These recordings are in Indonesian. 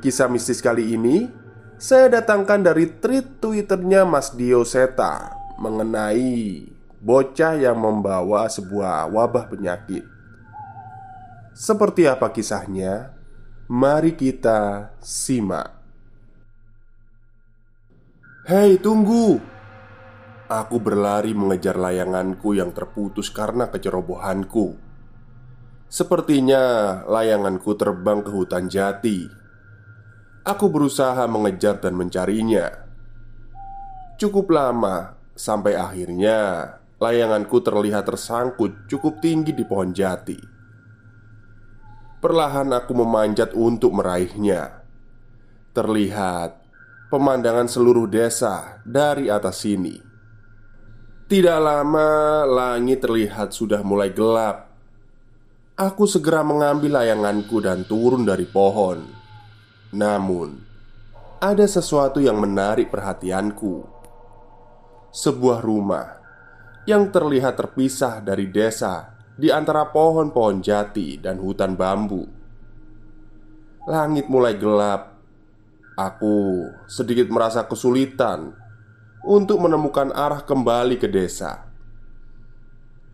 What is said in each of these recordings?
Kisah mistis kali ini saya datangkan dari tweet twitternya Mas Dio Seta Mengenai bocah yang membawa sebuah wabah penyakit. Seperti apa kisahnya? Mari kita simak. Hei tunggu! Aku berlari mengejar layanganku yang terputus karena kecerobohanku. Sepertinya layanganku terbang ke hutan jati Aku berusaha mengejar dan mencarinya. Cukup lama sampai akhirnya layanganku terlihat tersangkut cukup tinggi di pohon jati. Perlahan aku memanjat untuk meraihnya. Terlihat pemandangan seluruh desa dari atas sini. Tidak lama, langit terlihat sudah mulai gelap. Aku segera mengambil layanganku dan turun dari pohon. Namun, ada sesuatu yang menarik perhatianku. Sebuah rumah yang terlihat terpisah dari desa di antara pohon-pohon jati dan hutan bambu. Langit mulai gelap. Aku sedikit merasa kesulitan untuk menemukan arah kembali ke desa.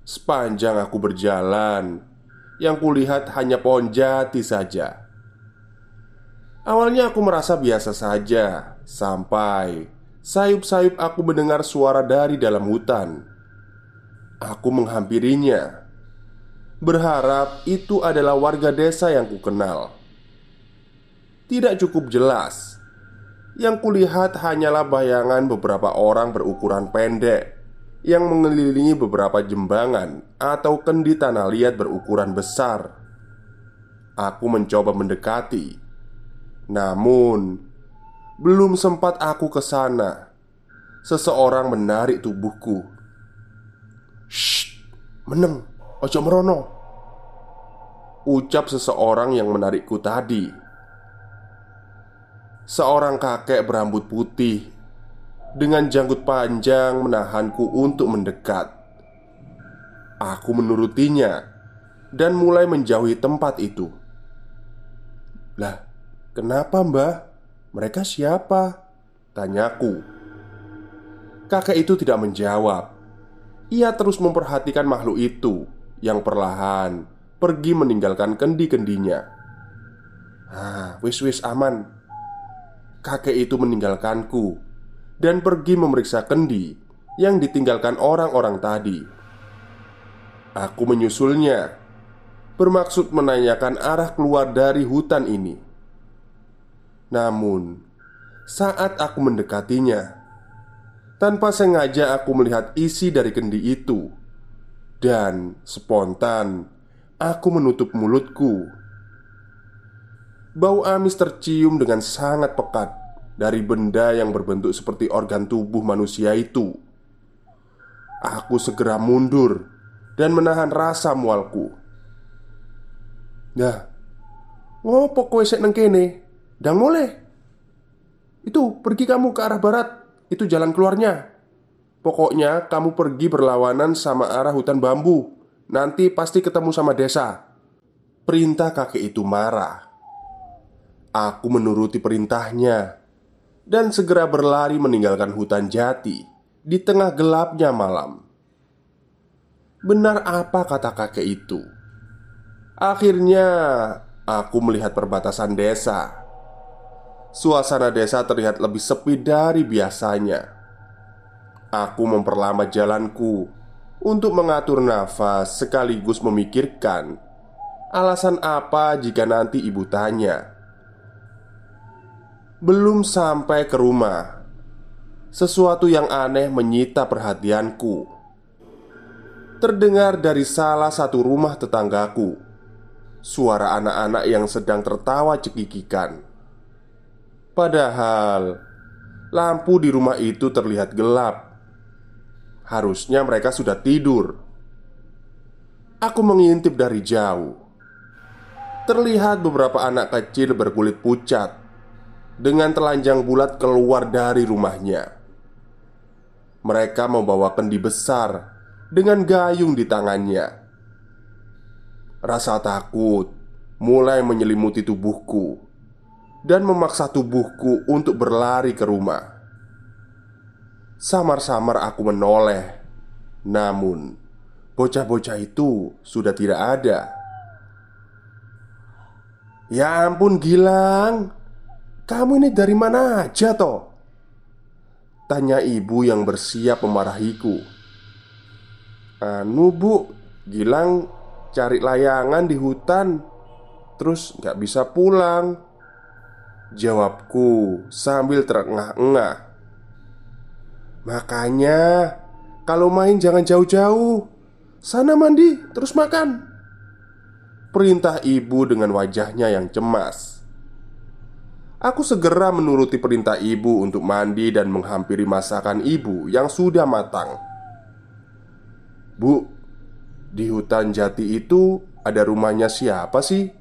Sepanjang aku berjalan, yang kulihat hanya pohon jati saja Awalnya aku merasa biasa saja Sampai Sayup-sayup aku mendengar suara dari dalam hutan. Aku menghampirinya Berharap itu adalah warga desa yang kukenal. Tidak cukup jelas Yang kulihat hanyalah bayangan beberapa orang berukuran pendek Yang mengelilingi beberapa jembangan Atau kendi tanah liat berukuran besar. Aku mencoba mendekati namun, belum sempat aku ke sana, seseorang menarik tubuhku. "Shh, meneng, ojo merono." Ucap seseorang yang menarikku tadi. Seorang kakek berambut putih dengan janggut panjang menahanku untuk mendekat. Aku menurutinya dan mulai menjauhi tempat itu. Lah, Kenapa mbah? Mereka siapa? Tanyaku Kakek itu tidak menjawab. Ia terus memperhatikan makhluk itu Yang perlahan pergi meninggalkan kendi-kendinya. Ah, wis-wis aman. Kakek itu meninggalkanku Dan pergi memeriksa kendi Yang ditinggalkan orang-orang tadi. Aku menyusulnya Bermaksud menanyakan arah keluar dari hutan ini namun, saat aku mendekatinya, tanpa sengaja aku melihat isi dari kendi itu, dan spontan aku menutup mulutku. Bau amis tercium dengan sangat pekat dari benda yang berbentuk seperti organ tubuh manusia itu. Aku segera mundur dan menahan rasa mualku. Nah, ngopo kowe sik nang kene? Dang mulai. Itu pergi kamu ke arah barat. Itu jalan keluarnya. Pokoknya kamu pergi berlawanan sama arah hutan bambu. Nanti pasti ketemu sama desa. Perintah kakek itu marah. Aku menuruti perintahnya dan segera berlari meninggalkan hutan jati di tengah gelapnya malam. Benar apa kata kakek itu? Akhirnya, aku melihat perbatasan desa. Suasana desa terlihat lebih sepi dari biasanya. Aku memperlama jalanku untuk mengatur nafas sekaligus memikirkan alasan apa jika nanti ibu tanya. Belum sampai ke rumah, sesuatu yang aneh menyita perhatianku. Terdengar dari salah satu rumah tetanggaku suara anak-anak yang sedang tertawa cekikikan. Padahal lampu di rumah itu terlihat gelap. Harusnya mereka sudah tidur. Aku mengintip dari jauh. Terlihat beberapa anak kecil berkulit pucat dengan telanjang bulat keluar dari rumahnya. Mereka membawa kendi besar dengan gayung di tangannya. Rasa takut mulai menyelimuti tubuhku dan memaksa tubuhku untuk berlari ke rumah. Samar-samar aku menoleh, namun bocah-bocah itu sudah tidak ada. Ya ampun, Gilang, kamu ini dari mana aja toh? Tanya ibu yang bersiap memarahiku Anu bu, Gilang cari layangan di hutan Terus nggak bisa pulang Jawabku sambil terengah-engah Makanya Kalau main jangan jauh-jauh Sana mandi, terus makan Perintah ibu dengan wajahnya yang cemas Aku segera menuruti perintah ibu untuk mandi dan menghampiri masakan ibu yang sudah matang. "Bu, di hutan jati itu ada rumahnya siapa sih?"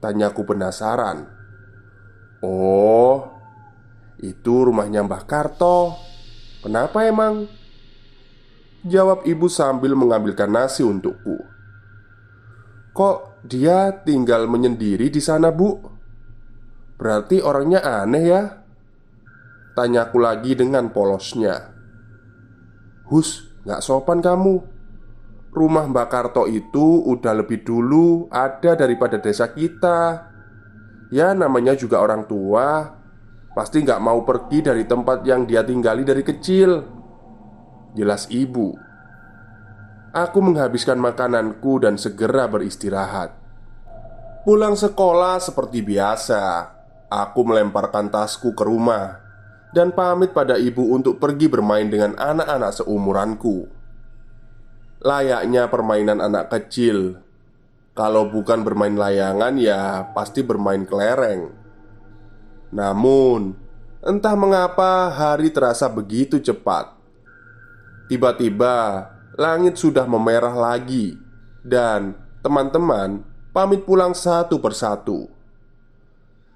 Tanyaku penasaran. "Oh, itu rumahnya Mbah Karto. Kenapa emang?" Jawab ibu sambil mengambilkan nasi untukku. "Kok dia tinggal menyendiri di sana, Bu?" Berarti orangnya aneh ya? Tanyaku lagi dengan polosnya Hus, gak sopan kamu Rumah Mbak Karto itu udah lebih dulu ada daripada desa kita Ya namanya juga orang tua. Pasti gak mau pergi dari tempat yang dia tinggali dari kecil. Jelas ibu. Aku menghabiskan makananku dan segera beristirahat. Pulang sekolah seperti biasa Aku melemparkan tasku ke rumah dan pamit pada ibu untuk pergi bermain dengan anak-anak seumuranku. Layaknya permainan anak kecil, kalau bukan bermain layangan, ya pasti bermain kelereng. Namun, entah mengapa hari terasa begitu cepat. Tiba-tiba, langit sudah memerah lagi, dan teman-teman pamit pulang satu persatu.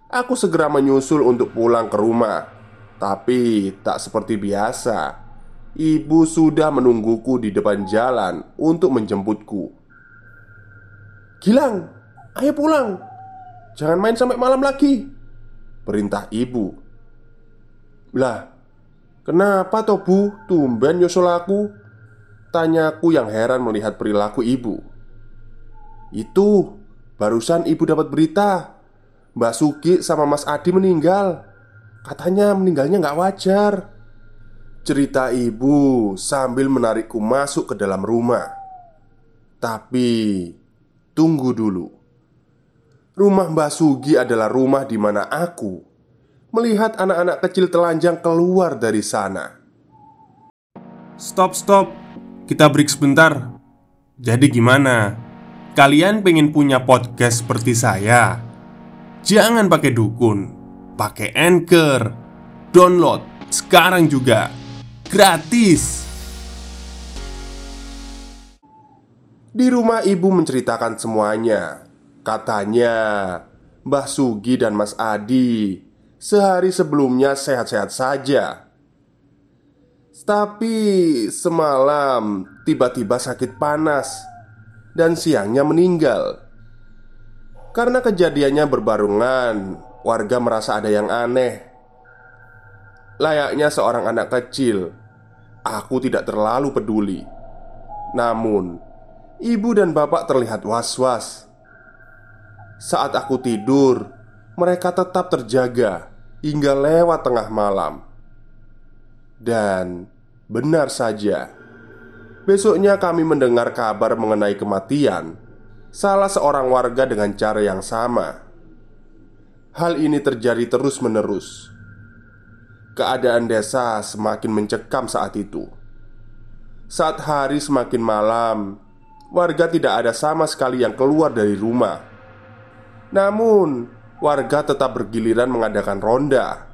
Aku segera menyusul untuk pulang ke rumah Tapi tak seperti biasa Ibu sudah menungguku di depan jalan untuk menjemputku Gilang, ayo pulang. Jangan main sampai malam lagi. Perintah ibu. Lah, kenapa toh bu? Tumben nyusul aku? Tanyaku yang heran melihat perilaku ibu. Itu, barusan ibu dapat berita. Mbak Sugi sama Mas Adi meninggal. Katanya meninggalnya nggak wajar. Cerita ibu sambil menarikku masuk ke dalam rumah. Tapi Tunggu dulu Rumah Mbak Sugi adalah rumah di mana aku Melihat anak-anak kecil telanjang keluar dari sana Stop, stop Kita break sebentar Jadi gimana? Kalian pengen punya podcast seperti saya? Jangan pakai dukun, pakai anchor. Download sekarang juga gratis. Di rumah ibu menceritakan semuanya. Katanya, Mbah Sugi dan Mas Adi sehari sebelumnya sehat-sehat saja. Tapi semalam tiba-tiba sakit panas dan siangnya meninggal. Karena kejadiannya berbarungan, warga merasa ada yang aneh. Layaknya seorang anak kecil, aku tidak terlalu peduli. Namun, ibu dan bapak terlihat was-was. Saat aku tidur, mereka tetap terjaga hingga lewat tengah malam. Dan benar saja, besoknya kami mendengar kabar mengenai kematian salah seorang warga dengan cara yang sama. Hal ini terjadi terus-menerus. Keadaan desa semakin mencekam saat itu. Saat hari semakin malam, warga tidak ada sama sekali yang keluar dari rumah. Namun, warga tetap bergiliran mengadakan ronda.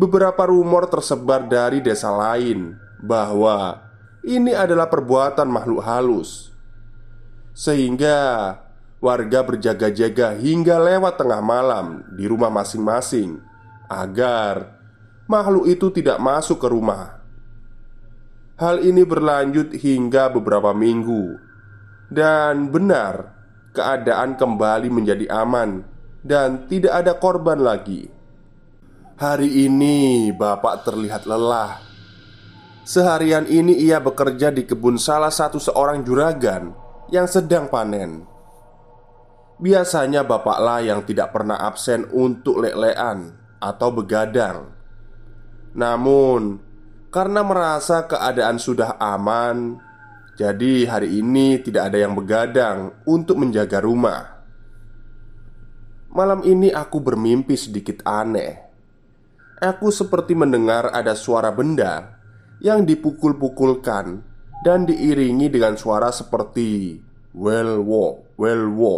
Beberapa rumor tersebar dari desa lain bahwa ini adalah perbuatan makhluk halus, sehingga warga berjaga-jaga hingga lewat tengah malam di rumah masing-masing agar makhluk itu tidak masuk ke rumah. Hal ini berlanjut hingga beberapa minggu, dan benar keadaan kembali menjadi aman dan tidak ada korban lagi. Hari ini bapak terlihat lelah. Seharian ini ia bekerja di kebun salah satu seorang juragan yang sedang panen. Biasanya bapaklah yang tidak pernah absen untuk lelean atau begadang. Namun, karena merasa keadaan sudah aman, jadi hari ini tidak ada yang begadang untuk menjaga rumah. Malam ini aku bermimpi sedikit aneh. Aku seperti mendengar ada suara benda yang dipukul-pukulkan dan diiringi dengan suara seperti well wo, well wo.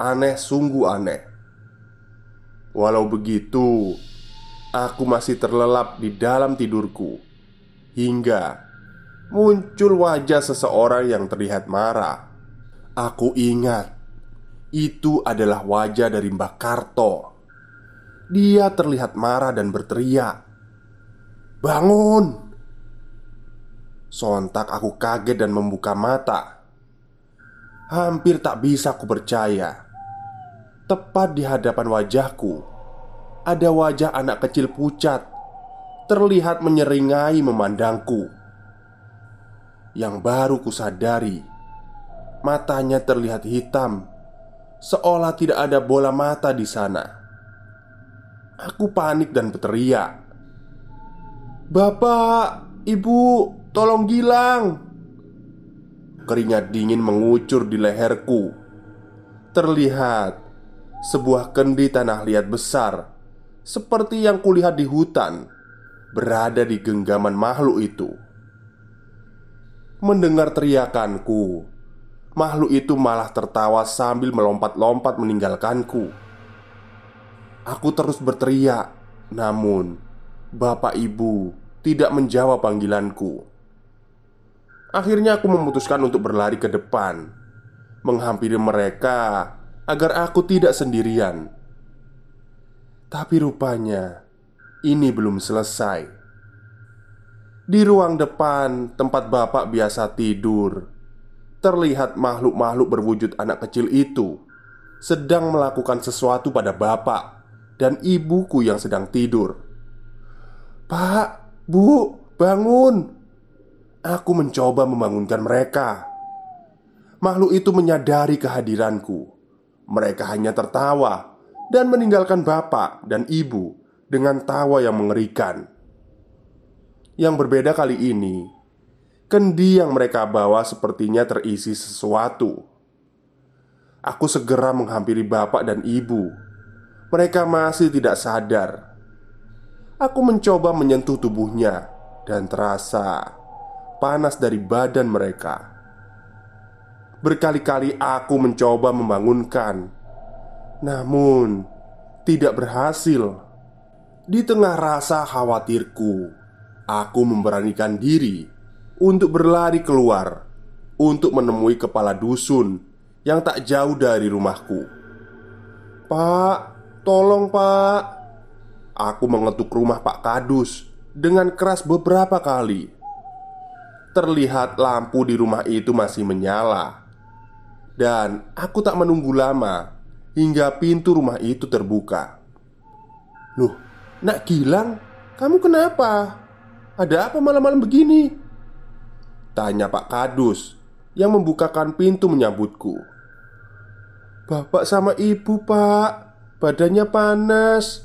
Aneh sungguh aneh Walau begitu Aku masih terlelap di dalam tidurku Hingga Muncul wajah seseorang yang terlihat marah. Aku ingat Itu adalah wajah dari Mbak Karto. Dia terlihat marah dan berteriak Bangun! Sontak aku kaget dan membuka mata. Hampir tak bisa aku percaya. Tepat di hadapan wajahku Ada wajah anak kecil pucat Terlihat menyeringai memandangku. Yang baru kusadari Matanya terlihat hitam Seolah tidak ada bola mata di sana. Aku panik dan berteriak Bapak, ibu, tolong gilang. Keringat dingin mengucur di leherku. Terlihat sebuah kendi tanah liat besar Seperti yang kulihat di hutan Berada di genggaman makhluk itu. Mendengar teriakanku Makhluk itu malah tertawa sambil melompat-lompat meninggalkanku. Aku terus berteriak Namun Bapak ibu tidak menjawab panggilanku. Akhirnya aku memutuskan untuk berlari ke depan Menghampiri mereka agar aku tidak sendirian. Tapi rupanya ini belum selesai. Di ruang depan tempat bapak biasa tidur, terlihat makhluk-makhluk berwujud anak kecil itu sedang melakukan sesuatu pada bapak dan ibuku yang sedang tidur. "Pak, Bu, bangun!" Aku mencoba membangunkan mereka. Makhluk itu menyadari kehadiranku mereka hanya tertawa dan meninggalkan bapak dan ibu dengan tawa yang mengerikan. Yang berbeda kali ini, kendi yang mereka bawa sepertinya terisi sesuatu. Aku segera menghampiri bapak dan ibu. Mereka masih tidak sadar. Aku mencoba menyentuh tubuhnya dan terasa panas dari badan mereka. Berkali-kali aku mencoba membangunkan, namun tidak berhasil. Di tengah rasa khawatirku, aku memberanikan diri untuk berlari keluar untuk menemui kepala dusun yang tak jauh dari rumahku. "Pak, tolong, Pak." Aku mengetuk rumah Pak Kadus dengan keras beberapa kali. Terlihat lampu di rumah itu masih menyala, dan aku tak menunggu lama hingga pintu rumah itu terbuka. "Loh, Nak Gilang, kamu kenapa? Ada apa malam-malam begini?" Tanya Pak Kadus yang membukakan pintu menyambutku. Bapak sama ibu pak Badannya panas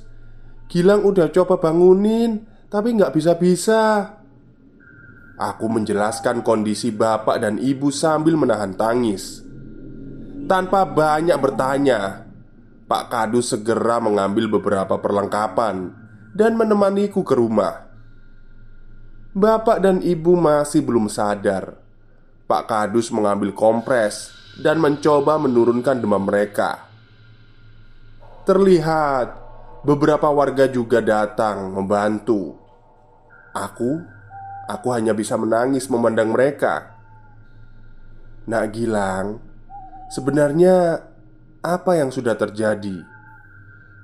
Gilang udah coba bangunin Tapi nggak bisa-bisa Aku menjelaskan kondisi bapak dan ibu sambil menahan tangis Tanpa banyak bertanya Pak Kadus segera mengambil beberapa perlengkapan Dan menemaniku ke rumah Bapak dan ibu masih belum sadar Pak Kadus mengambil kompres dan mencoba menurunkan demam mereka. Terlihat beberapa warga juga datang membantu. Aku, aku hanya bisa menangis memandang mereka. Nak Gilang, sebenarnya apa yang sudah terjadi?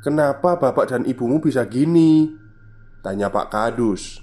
Kenapa bapak dan ibumu bisa gini? Tanya Pak Kadus.